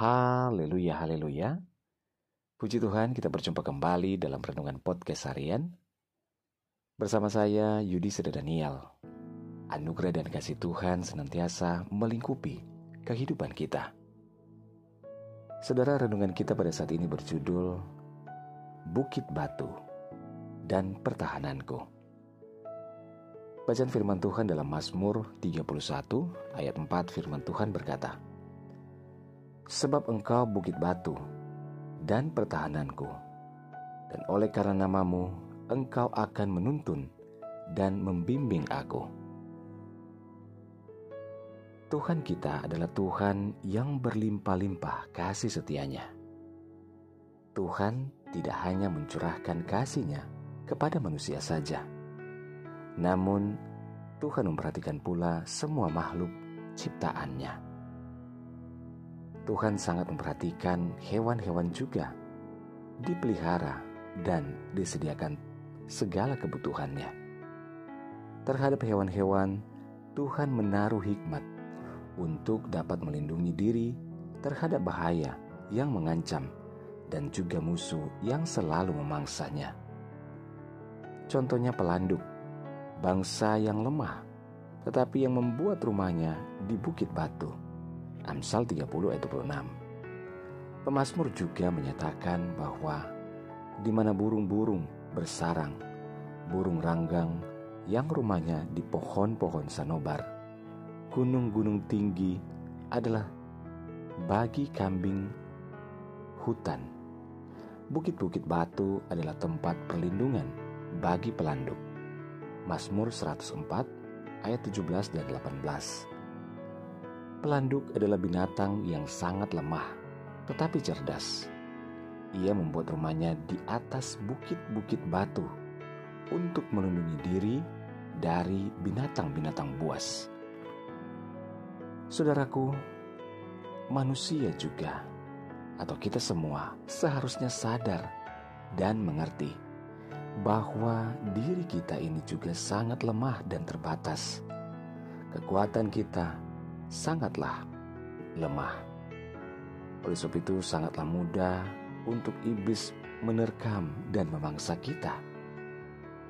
Haleluya, haleluya. Puji Tuhan, kita berjumpa kembali dalam renungan podcast harian. Bersama saya, Yudi Seda Daniel. Anugerah dan kasih Tuhan senantiasa melingkupi kehidupan kita. Saudara, renungan kita pada saat ini berjudul Bukit Batu dan Pertahananku. Bacaan firman Tuhan dalam Mazmur 31 ayat 4 firman Tuhan berkata, sebab engkau bukit batu dan pertahananku. Dan oleh karena namamu, engkau akan menuntun dan membimbing aku. Tuhan kita adalah Tuhan yang berlimpah-limpah kasih setianya. Tuhan tidak hanya mencurahkan kasihnya kepada manusia saja, namun Tuhan memperhatikan pula semua makhluk ciptaannya. Tuhan sangat memperhatikan hewan-hewan juga, dipelihara dan disediakan segala kebutuhannya. Terhadap hewan-hewan, Tuhan menaruh hikmat untuk dapat melindungi diri terhadap bahaya yang mengancam dan juga musuh yang selalu memangsanya. Contohnya pelanduk, bangsa yang lemah, tetapi yang membuat rumahnya di bukit batu Amsal 30 ayat 26. Pemasmur juga menyatakan bahwa di mana burung-burung bersarang, burung ranggang yang rumahnya di pohon-pohon sanobar, gunung-gunung tinggi adalah bagi kambing hutan. Bukit-bukit batu adalah tempat perlindungan bagi pelanduk. Mazmur 104 ayat 17 dan 18. Pelanduk adalah binatang yang sangat lemah, tetapi cerdas. Ia membuat rumahnya di atas bukit-bukit batu untuk melindungi diri dari binatang-binatang buas. Saudaraku, manusia juga, atau kita semua, seharusnya sadar dan mengerti bahwa diri kita ini juga sangat lemah dan terbatas. Kekuatan kita sangatlah lemah. Oleh sebab itu sangatlah mudah untuk iblis menerkam dan memangsa kita.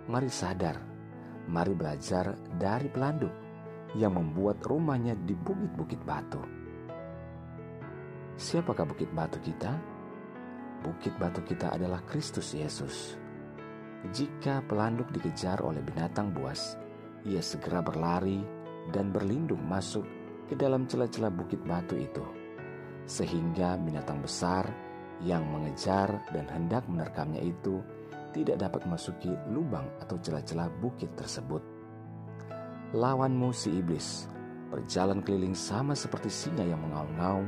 Mari sadar, mari belajar dari pelanduk yang membuat rumahnya di bukit-bukit batu. Siapakah bukit batu kita? Bukit batu kita adalah Kristus Yesus. Jika pelanduk dikejar oleh binatang buas, ia segera berlari dan berlindung masuk ke dalam celah-celah bukit batu itu, sehingga binatang besar yang mengejar dan hendak menerkamnya itu tidak dapat memasuki lubang atau celah-celah bukit tersebut. Lawanmu si iblis berjalan keliling sama seperti singa yang mengaum-ngaum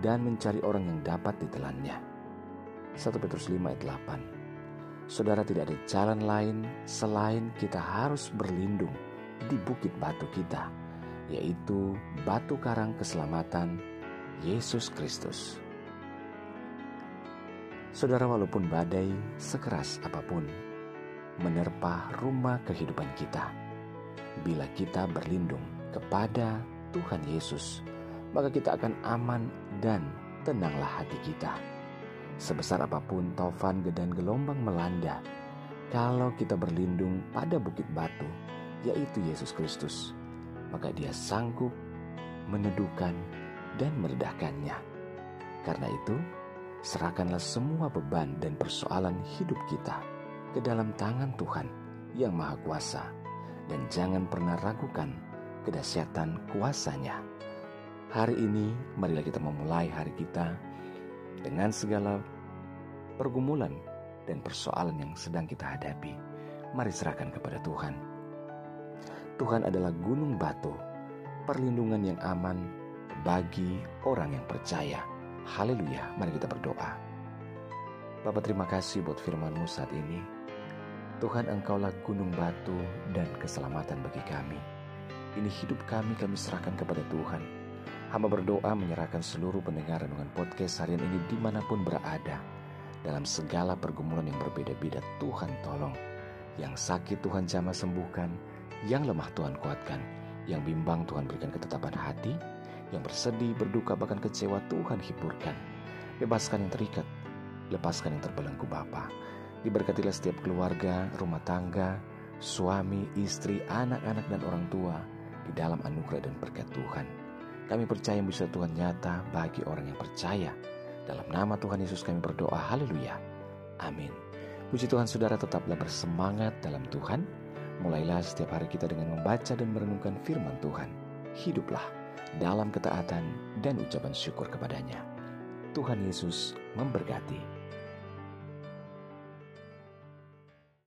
dan mencari orang yang dapat ditelannya. 1 Petrus 5 ayat 8 Saudara tidak ada jalan lain selain kita harus berlindung di bukit batu kita yaitu batu karang keselamatan Yesus Kristus. Saudara, walaupun badai sekeras apa pun menerpa rumah kehidupan kita, bila kita berlindung kepada Tuhan Yesus, maka kita akan aman dan tenanglah hati kita. Sebesar apa pun taufan dan gelombang melanda, kalau kita berlindung pada bukit batu, yaitu Yesus Kristus, maka dia sanggup meneduhkan dan meredahkannya. Karena itu, serahkanlah semua beban dan persoalan hidup kita ke dalam tangan Tuhan yang Maha Kuasa dan jangan pernah ragukan kedahsyatan kuasanya. Hari ini, marilah kita memulai hari kita dengan segala pergumulan dan persoalan yang sedang kita hadapi. Mari serahkan kepada Tuhan Tuhan adalah gunung batu, perlindungan yang aman bagi orang yang percaya. Haleluya, mari kita berdoa. Bapak terima kasih buat firman-Mu saat ini. Tuhan engkaulah gunung batu dan keselamatan bagi kami. Ini hidup kami kami serahkan kepada Tuhan. Hamba berdoa menyerahkan seluruh pendengar dengan podcast harian ini di mana pun berada. Dalam segala pergumulan yang berbeda-beda Tuhan tolong. Yang sakit Tuhan jamah sembuhkan yang lemah Tuhan kuatkan, yang bimbang Tuhan berikan ketetapan hati, yang bersedih, berduka, bahkan kecewa Tuhan hiburkan. Bebaskan yang terikat, lepaskan yang terbelenggu Bapa. Diberkatilah setiap keluarga, rumah tangga, suami, istri, anak-anak dan orang tua di dalam anugerah dan berkat Tuhan. Kami percaya bisa Tuhan nyata bagi orang yang percaya. Dalam nama Tuhan Yesus kami berdoa, haleluya. Amin. Puji Tuhan saudara tetaplah bersemangat dalam Tuhan. Mulailah setiap hari kita dengan membaca dan merenungkan firman Tuhan. Hiduplah dalam ketaatan dan ucapan syukur kepadanya. Tuhan Yesus memberkati.